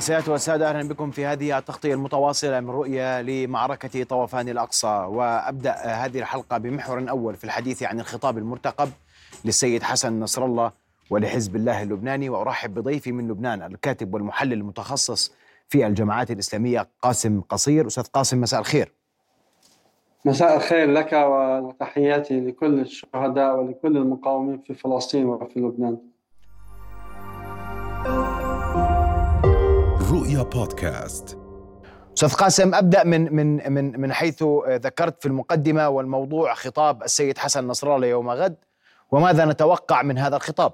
السيدات والسادة أهلا بكم في هذه التغطية المتواصلة من رؤية لمعركة طوفان الأقصى. وأبدأ هذه الحلقة بمحور أول في الحديث عن الخطاب المرتقب للسيد حسن نصر الله ولحزب الله اللبناني. وأرحب بضيفي من لبنان الكاتب والمحلل المتخصص في الجماعات الإسلامية قاسم قصير. أستاذ قاسم مساء الخير. مساء الخير لك وتحياتي لكل الشهداء ولكل المقاومين في فلسطين وفي لبنان. رؤيا بودكاست أستاذ قاسم أبدأ من من من من حيث ذكرت في المقدمة والموضوع خطاب السيد حسن نصر الله يوم غد وماذا نتوقع من هذا الخطاب؟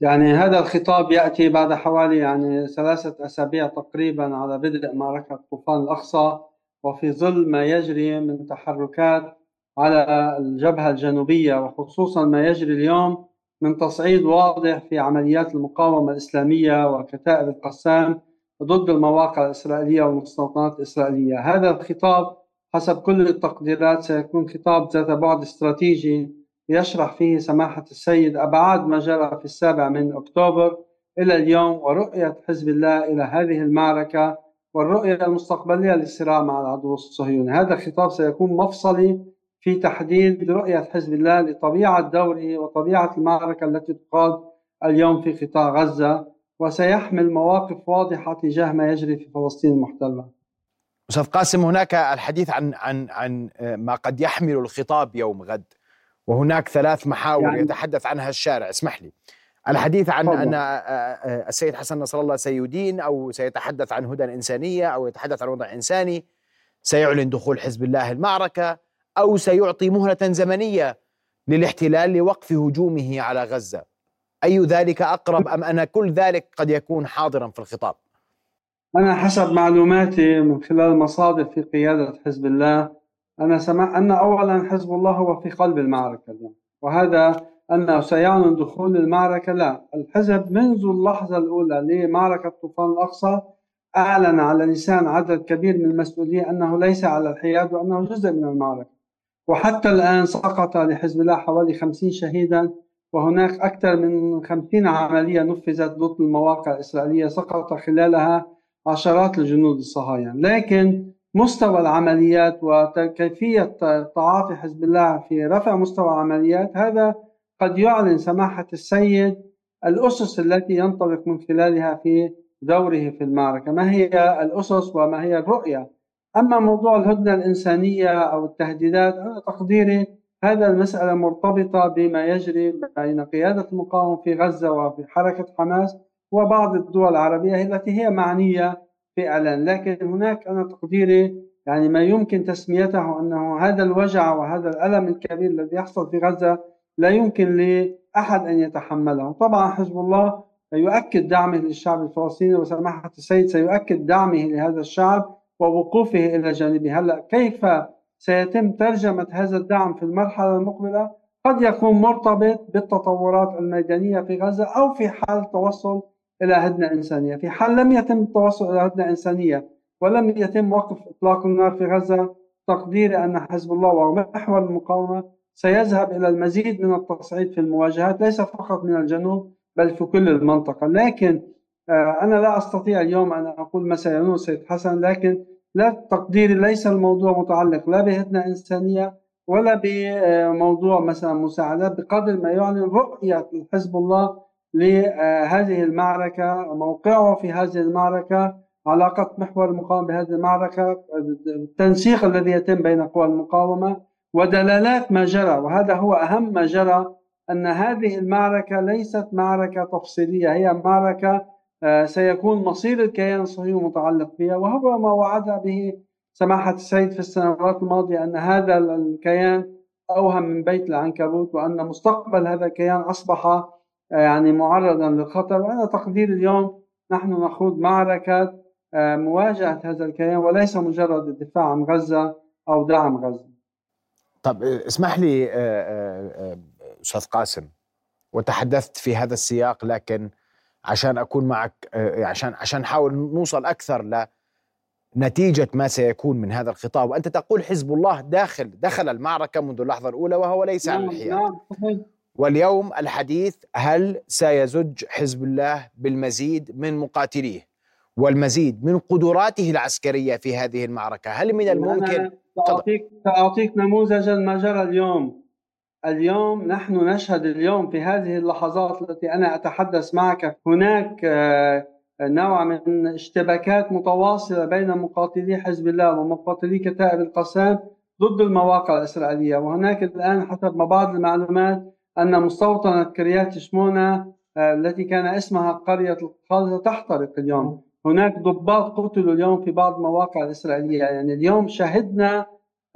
يعني هذا الخطاب يأتي بعد حوالي يعني ثلاثة أسابيع تقريبا على بدء معركة طوفان الأقصى وفي ظل ما يجري من تحركات على الجبهة الجنوبية وخصوصا ما يجري اليوم من تصعيد واضح في عمليات المقاومة الإسلامية وكتائب القسام ضد المواقع الإسرائيلية والمستوطنات الإسرائيلية. هذا الخطاب حسب كل التقديرات سيكون خطاب ذات بعد استراتيجي يشرح فيه سماحة السيد أبعاد ما جرى في السابع من أكتوبر إلى اليوم ورؤية حزب الله إلى هذه المعركة والرؤية المستقبلية للصراع مع العدو الصهيوني. هذا الخطاب سيكون مفصلي في تحديد رؤية حزب الله لطبيعة دوره وطبيعة المعركة التي تقاد اليوم في قطاع غزة وسيحمل مواقف واضحة تجاه ما يجري في فلسطين المحتلة. أستاذ قاسم هناك الحديث عن عن عن ما قد يحمل الخطاب يوم غد وهناك ثلاث محاور يعني يتحدث عنها الشارع اسمح لي. الحديث عن طبعا. أن السيد حسن نصر الله سيدين أو سيتحدث عن هدى إنسانية أو يتحدث عن وضع إنساني سيعلن دخول حزب الله المعركة أو سيعطي مهله زمنية للاحتلال لوقف هجومه على غزة. أي ذلك أقرب أم أن كل ذلك قد يكون حاضرا في الخطاب؟ أنا حسب معلوماتي من خلال مصادر في قيادة حزب الله أنا سمع أن اولا حزب الله هو في قلب المعركة اليوم وهذا انه سيعلن دخول المعركة لا الحزب منذ اللحظة الأولى لمعركة طوفان الأقصى أعلن على لسان عدد كبير من المسؤولين أنه ليس على الحياد وأنه جزء من المعركة. وحتى الآن سقط لحزب الله حوالي 50 شهيدا وهناك أكثر من 50 عملية نفذت ضد المواقع الإسرائيلية سقط خلالها عشرات الجنود الصهاينة. لكن مستوى العمليات وكيفية تعاطي حزب الله في رفع مستوى العمليات هذا قد يعلن سماحة السيد الأسس التي ينطلق من خلالها في دوره في المعركة. ما هي الأسس وما هي الرؤية أما موضوع الهدنة الإنسانية أو التهديدات أنا تقديري هذا المسألة مرتبطة بما يجري بين قيادة المقاومة في غزة وفي حركة حماس وبعض الدول العربية التي هي معنية في إعلان. لكن هناك أنا تقديري يعني ما يمكن تسميته أنه هذا الوجع وهذا الألم الكبير الذي يحصل في غزة لا يمكن لأحد أن يتحمله. طبعا حزب الله يؤكد دعمه للشعب الفلسطيني وسماحة السيد سيؤكد دعمه لهذا الشعب ووقوفه إلى جانبه. هلأ كيف سيتم ترجمة هذا الدعم في المرحلة المقبلة؟ قد يكون مرتبط بالتطورات الميدانية في غزة أو في حال توصل إلى هدنة إنسانية. في حال لم يتم التوصل إلى هدنة إنسانية ولم يتم وقف إطلاق النار في غزة تقديري أن حزب الله ومحور المقاومة سيذهب إلى المزيد من التصعيد في المواجهات ليس فقط من الجنوب بل في كل المنطقة. لكن آه، أنا لا أستطيع اليوم أن أقول ما سينول سيد حسن لكن لا تقديري ليس الموضوع متعلق لا بهدنة إنسانية ولا بموضوع مثلا مساعدات بقدر ما يعلن رؤية حزب الله لهذه المعركة موقعه في هذه المعركة علاقة محور المقاومة بهذه المعركة التنسيق الذي يتم بين قوى المقاومة ودلالات ما جرى. وهذا هو أهم ما جرى أن هذه المعركة ليست معركة تفصيلية هي معركة سيكون مصير الكيان الصهيوني متعلق بها. وهو ما وعد به سماحة السيد في السنوات الماضية أن هذا الكيان أوهم من بيت العنكبوت وأن مستقبل هذا الكيان أصبح آه، يعني معرضا للخطر. وأنا تقدير اليوم نحن نخوض معركة آه، مواجهة هذا الكيان وليس مجرد الدفاع عن غزة أو دعم غزة. طب اسمح لي أستاذ قاسم وتحدثت في هذا السياق لكن عشان أكون معك آه، عشان عشان نحاول نوصل أكثر لنتيجة ما سيكون من هذا الخطاب. وأنت تقول حزب الله داخل دخل المعركة منذ اللحظة الأولى وهو ليس على نعم، الحياد. نعم واليوم الحديث هل سيزج حزب الله بالمزيد من مقاتليه؟ والمزيد من قدراته العسكرية في هذه المعركة؟ هل من الممكن؟ سأعطيك سأعطيك نموذجا ما جرى اليوم. اليوم نحن نشهد اليوم في هذه اللحظات التي أنا أتحدث معك. هناك آه، نوع من اشتباكات متواصلة بين مقاتلي حزب الله ومقاتلي كتائب القسام ضد المواقع الإسرائيلية. وهناك الآن حسب ما بعض المعلومات أن مستوطنه كريات شمونه آه، التي كان اسمها قرية الخالصه تحترق اليوم. هناك ضباط قتلوا اليوم في بعض المواقع الإسرائيلية. يعني اليوم شهدنا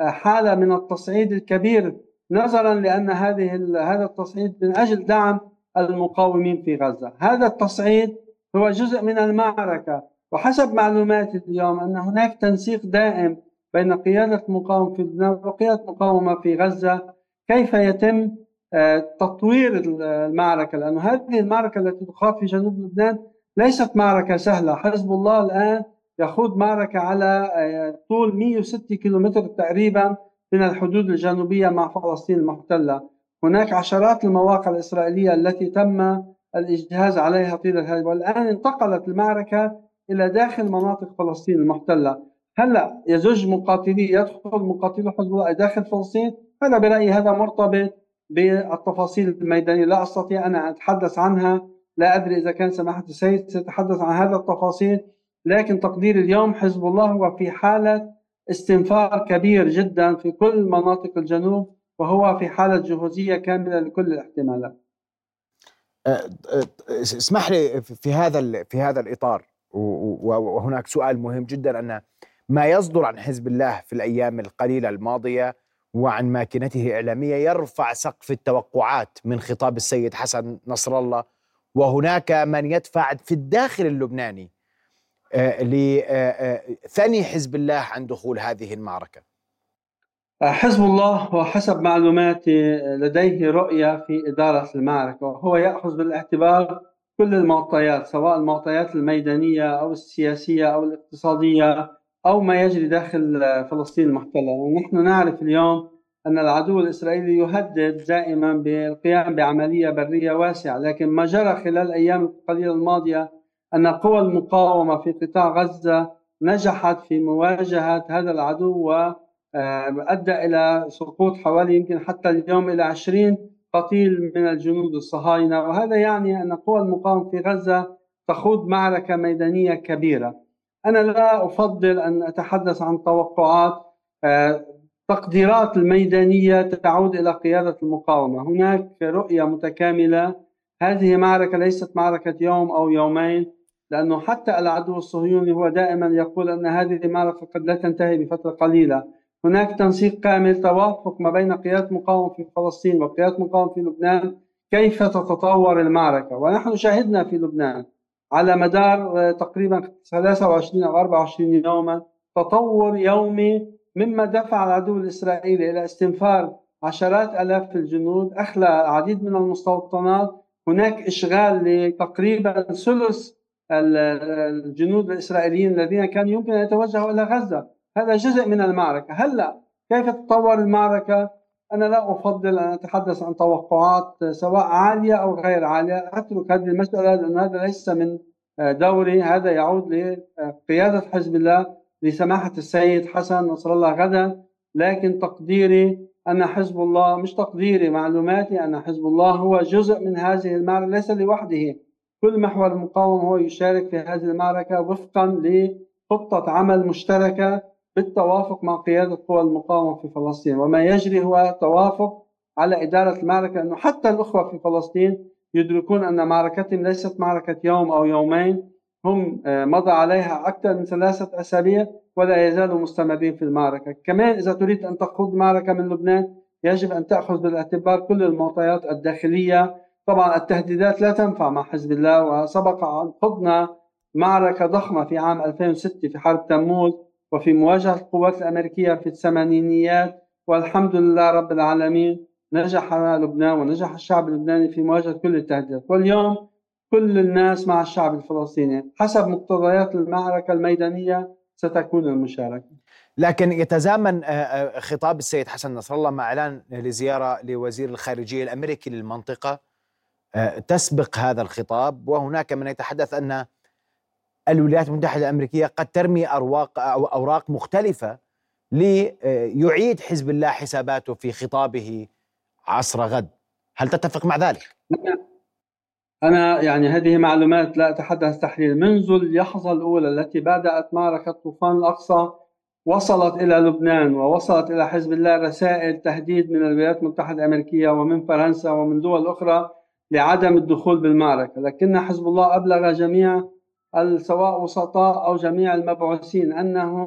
آه، حالة من التصعيد الكبير نظرا لأن هذه هذا التصعيد من أجل دعم المقاومين في غزة، هذا التصعيد هو جزء من المعركة. وحسب معلوماتي اليوم أن هناك تنسيق دائم بين قيادة المقاومه في لبنان وقيادة المقاومه في غزة. كيف يتم آه، تطوير المعركة؟ لأنه هذه المعركة التي تخاض في جنوب لبنان ليست معركة سهلة، حزب الله الآن يخوض معركة على آه، طول 106 كيلومتر تقريبا. من الحدود الجنوبية مع فلسطين المحتلة. هناك عشرات المواقع الإسرائيلية التي تم الإجهاز عليها طيلة هذه والآن انتقلت المعركة إلى داخل مناطق فلسطين المحتلة. هلا يزج مقاتلي يدخل مقاتلو حزب الله داخل فلسطين؟ هذا برأيي هذا مرتبط بالتفاصيل الميدانية. لا أستطيع أن أتحدث عنها لا أدري إذا كان سماحة السيد سيتحدث عن هذا التفاصيل لكن تقدير اليوم حزب الله هو في حالة استنفار كبير جدا في كل مناطق الجنوب وهو في حالة جهوزية كاملة لكل الاحتمالات. أه، أه، اسمح لي في هذا في هذا الإطار وهناك سؤال مهم جدا أن ما يصدر عن حزب الله في الأيام القليلة الماضية وعن ماكنته الاعلاميه يرفع سقف التوقعات من خطاب السيد حسن نصر الله وهناك من يدفع في الداخل اللبناني لثني حزب الله عن دخول هذه المعركة. حزب الله وحسب معلوماتي لديه رؤية في إدارة المعركة وهو يأخذ بالاعتبار كل المعطيات سواء المعطيات الميدانية أو السياسية أو الاقتصادية أو ما يجري داخل فلسطين المحتلة. نحن نعرف اليوم أن العدو الإسرائيلي يهدد دائما بالقيام بعملية برية واسعة لكن ما جرى خلال الأيام القليلة الماضية أن قوى المقاومة في قطاع غزة نجحت في مواجهة هذا العدو وأدى آه، إلى سقوط حوالي يمكن حتى اليوم إلى 20 قتيل من الجنود الصهاينة. وهذا يعني أن قوى المقاومة في غزة تخوض معركة ميدانية كبيرة. أنا لا أفضل أن أتحدث عن توقعات آه، تقديرات الميدانية تعود إلى قيادة المقاومة. هناك رؤية متكاملة هذه معركة ليست معركة يوم أو يومين لأنه حتى العدو الصهيوني هو دائما يقول أن هذه المعركة قد لا تنتهي بفترة قليلة. هناك تنسيق كامل توافق ما بين قيادة مقاومة في فلسطين وقيادة مقاومة في لبنان كيف تتطور المعركة؟ ونحن شاهدنا في لبنان على مدار تقريبا 23 أو 24 يوما تطور يومي مما دفع العدو الإسرائيلي إلى استنفار عشرات آلاف الجنود أخلى العديد من المستوطنات هناك إشغال لتقريبا ثلث الجنود الإسرائيليين الذين كانوا يمكن أن يتوجهوا إلى غزة. هذا جزء من المعركة. هلأ كيف تتطور المعركة؟ أنا لا أفضل أن أتحدث عن توقعات سواء عالية أو غير عالية. أترك هذه المسألة لأن هذا ليس من دوري. هذا يعود لقيادة حزب الله لسماحة السيد حسن نصر الله غدا. لكن تقديري أن حزب الله مش تقديري معلوماتي أن حزب الله هو جزء من هذه المعركة ليس لوحده. كل محور المقاومة هو يشارك في هذه المعركة وفقا لخطة عمل مشتركة بالتوافق مع قيادة قوى المقاومة في فلسطين. وما يجري هو توافق على إدارة المعركة أنه حتى الأخوة في فلسطين يدركون أن معركتهم ليست معركة يوم أو يومين هم آه، مضى عليها أكثر من ثلاثة أسابيع ولا يزالوا مستمرين في المعركة. كمان إذا تريد أن تخوض معركة من لبنان يجب أن تأخذ بالاعتبار كل المعطيات الداخلية. طبعا التهديدات لا تنفع مع حزب الله وسبق أن خضنا معركة ضخمة في عام 2006 في حرب تموز وفي مواجهة القوات الأمريكية في الثمانينيات. والحمد لله رب العالمين نجح لبنان ونجح الشعب اللبناني في مواجهة كل التهديدات. واليوم كل الناس مع الشعب الفلسطيني. حسب مقتضيات المعركة الميدانية ستكون المشاركة. لكن يتزامن آه، آه، خطاب السيد حسن نصر الله مع إعلان لزيارة لوزير الخارجية الأمريكي للمنطقة آه، تسبق هذا الخطاب. وهناك من يتحدث أن الولايات المتحدة الأمريكية قد ترمي أرواق أو أوراق مختلفة ليعيد حزب الله حساباته في خطابه عصر غد. هل تتفق مع ذلك؟ أنا يعني هذه معلومات لا أتحدث تحليل. منذ اللحظة الأولى التي بدأت معركة طوفان الأقصى وصلت إلى لبنان ووصلت إلى حزب الله رسائل تهديد من الولايات المتحدة الأمريكية ومن فرنسا ومن دول أخرى لعدم الدخول بالمعركة. لكن حزب الله أبلغ جميع سواء وسطاء أو جميع المبعوثين أنه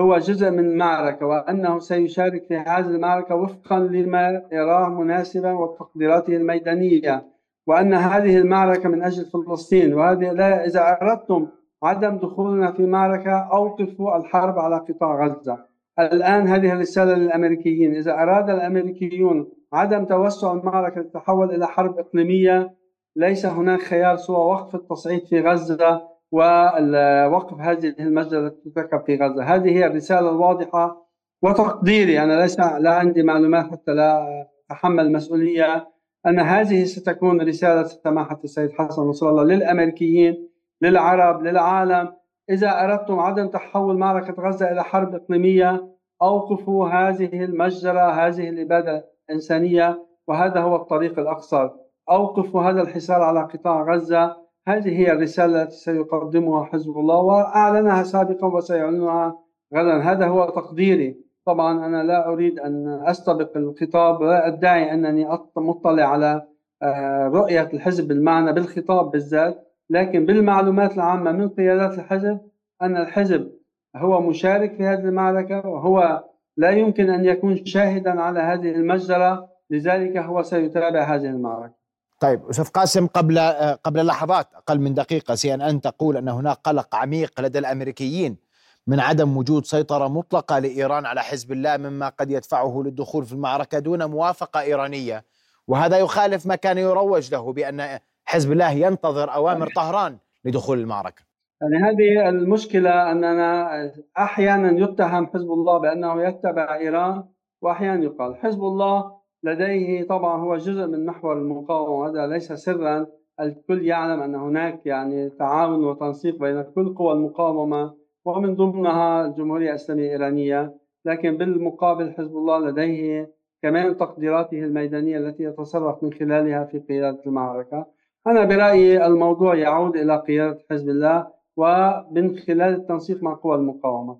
هو جزء من معركة وأنه سيشارك في هذه المعركة وفقا لما يراه مناسبا وتقديراته الميدانية. وأن هذه المعركة من أجل فلسطين وهذه لا إذا أردتم عدم دخولنا في معركة أوقفوا الحرب على قطاع غزة. الآن هذه الرسالة للأمريكيين. إذا أراد الأمريكيون عدم توسع المعركة لتتحول إلى حرب إقليمية ليس هناك خيار سوى وقف التصعيد في غزة ووقف هذه المجزرة التي ترتكب في غزة. هذه هي الرسالة الواضحة وتقديري. أنا ليس لا عندي معلومات حتى لا أتحمل مسؤولية. أن هذه ستكون رسالة سماحة السيد حسن نصر الله للأمريكيين للعرب للعالم. إذا أردتم عدم تحول معركة غزة إلى حرب إقليمية أوقفوا هذه المجزرة هذه الإبادة الإنسانية وهذا هو الطريق الأقصر أوقفوا هذا الحصار على قطاع غزة. هذه هي الرسالة التي سيقدمها حزب الله وأعلنها سابقا وسيعلنها غدا. هذا هو تقديري. طبعا أنا لا أريد أن أستبق الخطاب ولا أدعي أنني مطلع على آه، رؤية الحزب بالمعنى بالخطاب بالذات لكن بالمعلومات العامة من قيادات الحزب أن الحزب هو مشارك في هذه المعركة وهو لا يمكن أن يكون شاهدا على هذه المجزرة لذلك هو سيتابع هذه المعركة. طيب أستاذ قاسم قبل قبل لحظات أقل من دقيقة سي إن إن تقول أن هناك قلق عميق لدى الأمريكيين. من عدم وجود سيطرة مطلقة لإيران على حزب الله مما قد يدفعه للدخول في المعركة دون موافقة إيرانية. وهذا يخالف ما كان يروج له بأن حزب الله ينتظر أوامر طهران لدخول المعركة. يعني هذه المشكلة أننا أحيانا يتهم حزب الله بأنه يتبع إيران وأحيانا يقال حزب الله لديه طبعا هو جزء من محور المقاومة هذا ليس سرا. الكل يعلم أن هناك يعني تعاون وتنسيق بين كل قوى المقاومة ومن ضمنها الجمهوريه الاسلاميه الايرانيه لكن بالمقابل حزب الله لديه كمان تقديراته الميدانية التي يتصرف من خلالها في قيادة المعركة. أنا برأيي الموضوع يعود إلى قيادة حزب الله ومن خلال التنسيق مع قوى المقاومة.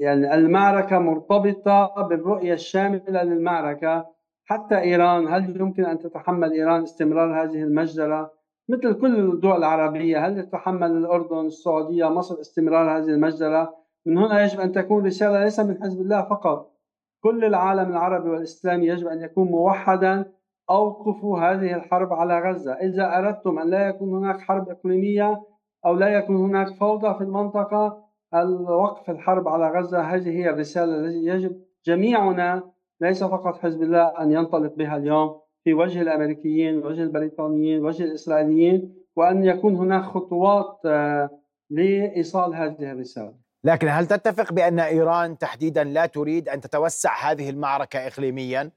يعني المعركة مرتبطة بالرؤية الشاملة للمعركة. حتى إيران هل يمكن أن تتحمل إيران استمرار هذه المجزرة؟ مثل كل الدول العربية هل تتحمل الأردن السعودية مصر استمرار هذه المجزرة؟ من هنا يجب أن تكون رسالة ليس من حزب الله فقط. كل العالم العربي والإسلامي يجب أن يكون موحدا أوقفوا هذه الحرب على غزة. إذا أردتم أن لا يكون هناك حرب إقليمية أو لا يكون هناك فوضى في المنطقة الوقف الحرب على غزة هذه هي الرسالة التي يجب جميعنا ليس فقط حزب الله أن ينطلق بها اليوم. في وجه الأمريكيين وجه البريطانيين وجه الإسرائيليين وأن يكون هناك خطوات آه، لإيصال هذه الرسالة. لكن هل تتفق بأن إيران تحديدا لا تريد أن تتوسع هذه المعركة إقليميا؟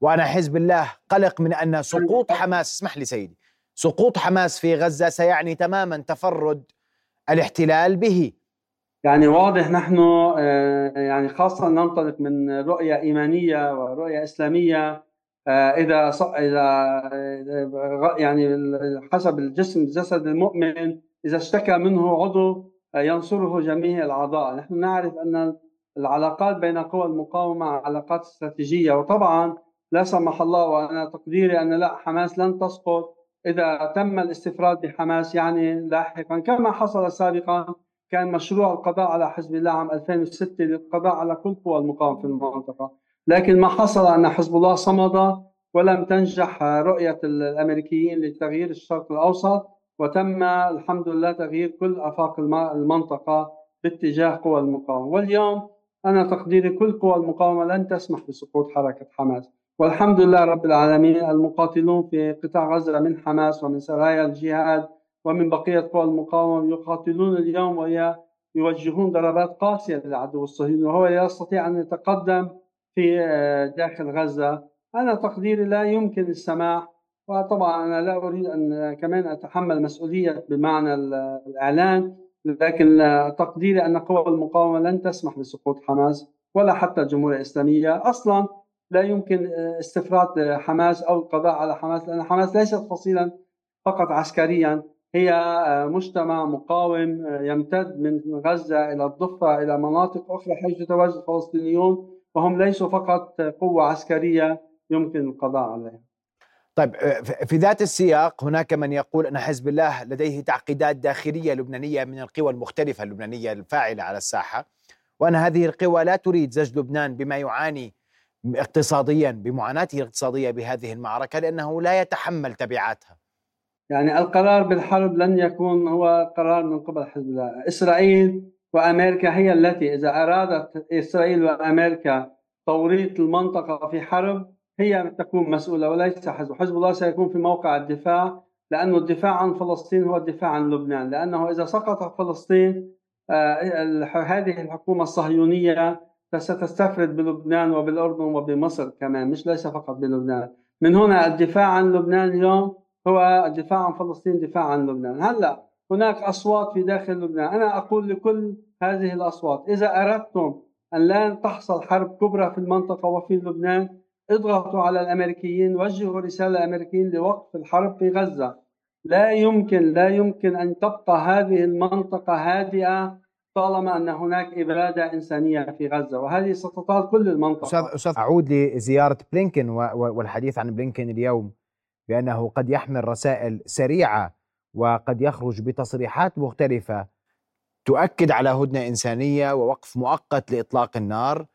وأن حزب الله قلق من أن سقوط حماس اسمح لي سيدي سقوط حماس في غزة سيعني تماما تفرد الاحتلال به. يعني واضح نحن آه، يعني خاصة ننطلق من رؤية إيمانية ورؤية إسلامية آه، إذا إذا آه، يعني حسب الجسم جسد المؤمن إذا اشتكى منه عضو ينصره جميع الأعضاء. نحن نعرف أن العلاقات بين قوى المقاومة علاقات استراتيجية وطبعا لا سمح الله وأنا تقديري أن لا حماس لن تسقط. إذا تم الاستفراد بحماس يعني لاحقا كما حصل سابقا كان مشروع القضاء على حزب الله عام 2006 للقضاء على كل قوى المقاومة في المنطقة. لكن ما حصل أن حزب الله صمد ولم تنجح رؤية الأمريكيين لتغيير الشرق الأوسط وتم الحمد لله تغيير كل آفاق المنطقة باتجاه قوى المقاومة. واليوم أنا تقديري كل قوى المقاومة لن تسمح بسقوط حركة حماس. والحمد لله رب العالمين المقاتلون في قطاع غزة من حماس ومن سرايا الجهاد ومن بقية قوى المقاومة يقاتلون اليوم ويوجهون ضربات قاسية للعدو الصهيوني وهو يستطيع أن يتقدم في آه، داخل غزة. أنا تقديري لا يمكن السماح وطبعا أنا لا أريد أن كمان أتحمل مسؤولية بمعنى الإعلان لكن تقديري أن قوى المقاومة لن تسمح بسقوط حماس ولا حتى الجمهوريه الاسلاميه أصلا لا يمكن استفراد حماس أو القضاء على حماس لأن حماس ليست فصيلا فقط عسكريا هي مجتمع مقاوم يمتد من غزة إلى الضفة إلى مناطق أخرى حيث يتواجد الفلسطينيون وهم ليسوا فقط قوة عسكرية يمكن القضاء عليها. طيب في ذات السياق هناك من يقول أن حزب الله لديه تعقيدات داخلية لبنانية من القوى المختلفة اللبنانية الفاعلة على الساحة وأن هذه القوى لا تريد زج لبنان بما يعاني اقتصاديا بمعاناته الاقتصادية بهذه المعركة لأنه لا يتحمل تبعاتها. يعني القرار بالحرب لن يكون هو قرار من قبل حزب الله، إسرائيل وأمريكا هي التي إذا أرادت إسرائيل وأمريكا توريط المنطقة في حرب هي تكون مسؤولة وليس حزب، حزب الله سيكون في موقع الدفاع لأنه الدفاع عن فلسطين هو الدفاع عن لبنان، لأنه إذا سقطت فلسطين آه هذه الحكومة الصهيونية ستستفرد بلبنان وبالأردن وبمصر كمان مش ليس فقط بلبنان، من هنا الدفاع عن لبنان اليوم هو الدفاع عن فلسطين دفاع عن لبنان، هلأ هناك أصوات في داخل لبنان، أنا أقول لكل هذه الأصوات إذا أردتم أن لا تحصل حرب كبرى في المنطقة وفي لبنان اضغطوا على الأمريكيين وجهوا رسالة للامريكيين لوقف الحرب في غزة. لا يمكن لا يمكن أن تبقى هذه المنطقة هادئة طالما أن هناك إبادة إنسانية في غزة وهذه ستطال كل المنطقة. أستاذ أستاذ أعود لزيارة بلينكن والحديث عن بلينكن اليوم بأنه قد يحمل رسائل سريعة وقد يخرج بتصريحات مختلفة تؤكد على هدنة إنسانية ووقف مؤقت لإطلاق النار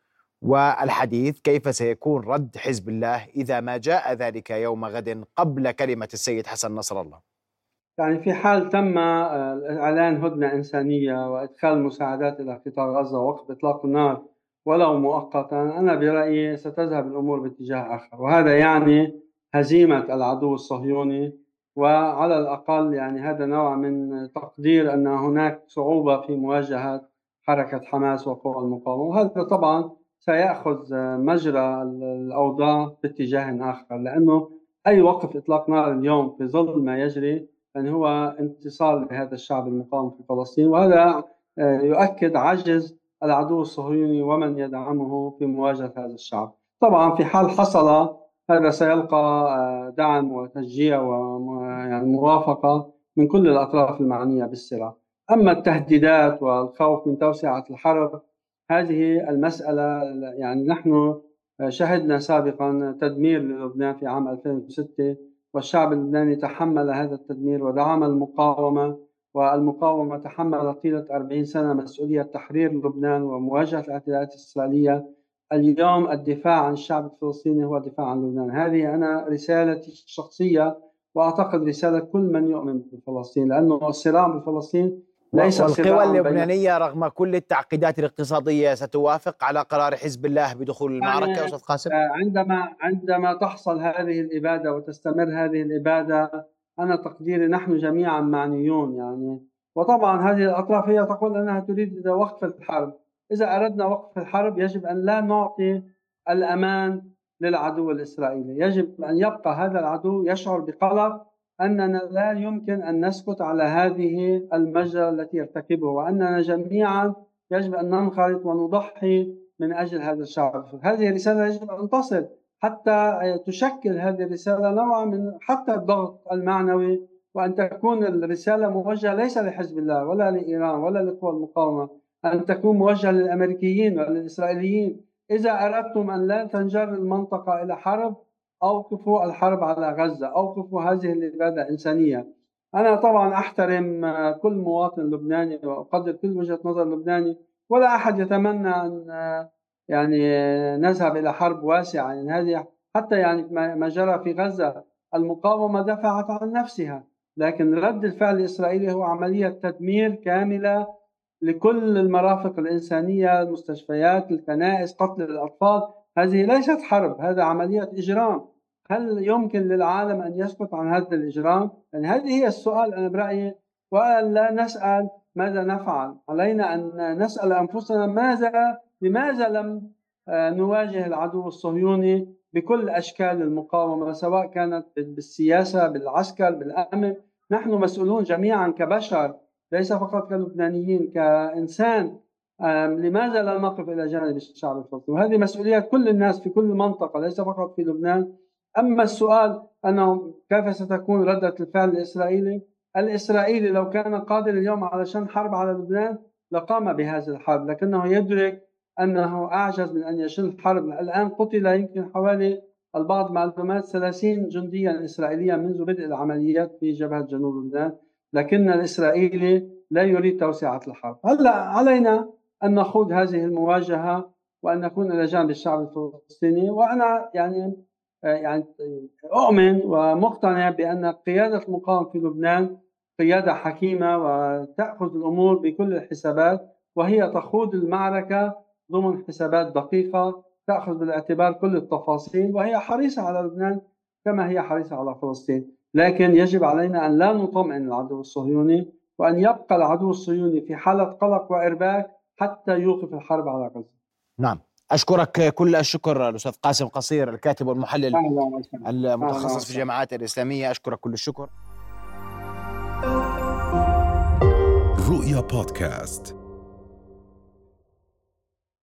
والحديث كيف سيكون رد حزب الله إذا ما جاء ذلك يوم غد قبل كلمة السيد حسن نصر الله. يعني في حال تم آه، إعلان هدنة إنسانية وإدخال مساعدات إلى قطاع غزة ووقف إطلاق النار ولو مؤقتا أنا برأيي ستذهب الأمور باتجاه آخر وهذا يعني هزيمة العدو الصهيوني وعلى الأقل يعني هذا نوع من تقدير أن هناك صعوبة في مواجهة حركة حماس وقوى المقاومة. وهذا طبعا سيأخذ مجرى الأوضاع باتجاه آخر لأنه أي وقف إطلاق نار اليوم في ظل ما يجري يعني هو انتصار لهذا الشعب المقاوم في فلسطين. وهذا آه، يؤكد عجز العدو الصهيوني ومن يدعمه في مواجهة هذا الشعب. طبعا في حال حصل هذا سيلقى آه، دعم وتشجيع وموافقة يعني من كل الأطراف المعنية بالصراع أما التهديدات والخوف من توسعة الحرب هذه المسألة يعني نحن شهدنا سابقا تدمير للبنان في عام 2006 والشعب اللبناني تحمل هذا التدمير ودعم المقاومة والمقاومة تحملت طيلة 40 سنة مسؤولية تحرير لبنان ومواجهة الاعتداءات الإسرائيلية اليوم الدفاع عن الشعب الفلسطيني هو الدفاع عن لبنان. هذه أنا رسالتي الشخصية وأعتقد رسالة كل من يؤمن بفلسطين لأنه الصراع بفلسطين ليس والقوى اللبنانية رغم كل التعقيدات الاقتصادية ستوافق على قرار حزب الله بدخول المعركة يعني أستاذ قاسم؟ آه، عندما عندما تحصل هذه الإبادة وتستمر هذه الإبادة أنا تقديري نحن جميعا معنيون يعني. وطبعا هذه الأطراف هي تقول أنها تريد وقف الحرب. إذا أردنا وقف الحرب يجب أن لا نعطي الأمان للعدو الإسرائيلي. يجب أن يبقى هذا العدو يشعر بقلق أننا لا يمكن أن نسكت على هذه المجرى التي يرتكبه وأننا جميعا يجب أن ننخرط ونضحي من أجل هذا الشعب. هذه الرسالة يجب أن تصل حتى تشكل هذه الرسالة نوعا من حتى الضغط المعنوي وأن تكون الرسالة موجهة ليس لحزب الله ولا لإيران ولا لقوى المقاومة. أن تكون موجهة للأمريكيين وللإسرائيليين. إذا أردتم أن لا تنجر المنطقة إلى حرب أوقفوا الحرب على غزة، أوقفوا هذه الاباده الإنسانية. أنا طبعا أحترم كل مواطن لبناني وأقدر كل وجهة نظر لبناني ولا أحد يتمنى أن يعني نذهب إلى حرب واسعة. يعني هذه حتى يعني ما جرى في غزة المقاومة دفعت عن نفسها. لكن رد الفعل الإسرائيلي هو عملية تدمير كاملة لكل المرافق الإنسانية المستشفيات الكنائس قتل الأطفال. هذه ليست حرب هذا عملية إجرام. هل يمكن للعالم أن يسكت عن هذا الإجرام؟ يعني هذه هي السؤال أنا برأيي وأن لا نسأل ماذا نفعل. علينا أن نسأل أنفسنا ماذا لماذا لم آه، نواجه العدو الصهيوني بكل أشكال المقاومة سواء كانت بالسياسة بالعسكر بالأمن. نحن مسؤولون جميعا كبشر. ليس فقط كلبنانيين كإنسان لماذا لا نقف إلى جانب الشعب الفلسطيني؟ وهذه مسؤوليات كل الناس في كل منطقة ليس فقط في لبنان. أما السؤال أنه كيف ستكون ردة الفعل الإسرائيلي؟ الإسرائيلي لو كان قادر اليوم علشان حرب على لبنان لقام بهذه الحرب، لكنه يدرك أنه أعجز من أن يشن حرب، الآن قتل يمكن حوالي البعض معلومات 30 جنديا اسرائيليا منذ بدء العمليات في جبهة جنوب لبنان، لكن الإسرائيلي لا يريد توسعة الحرب. هلا علينا أن نخوض هذه المواجهة وأن نكون إلى جانب الشعب الفلسطيني وأنا يعني يعني أؤمن ومقتنع بأن قيادة المقاومة في لبنان قيادة حكيمة وتأخذ الأمور بكل الحسابات وهي تخوض المعركة ضمن حسابات دقيقة تأخذ بالاعتبار كل التفاصيل وهي حريصة على لبنان كما هي حريصة على فلسطين لكن يجب علينا أن لا نطمئن العدو الصهيوني وأن يبقى العدو الصهيوني في حالة قلق وإرباك حتى يوقف الحرب على غزة. نعم. أشكرك كل الشكر الأستاذ قاسم قصير الكاتب والمحلل المتخصص في الجامعات الإسلامية. أشكرك كل الشكر. رؤيا بودكاست.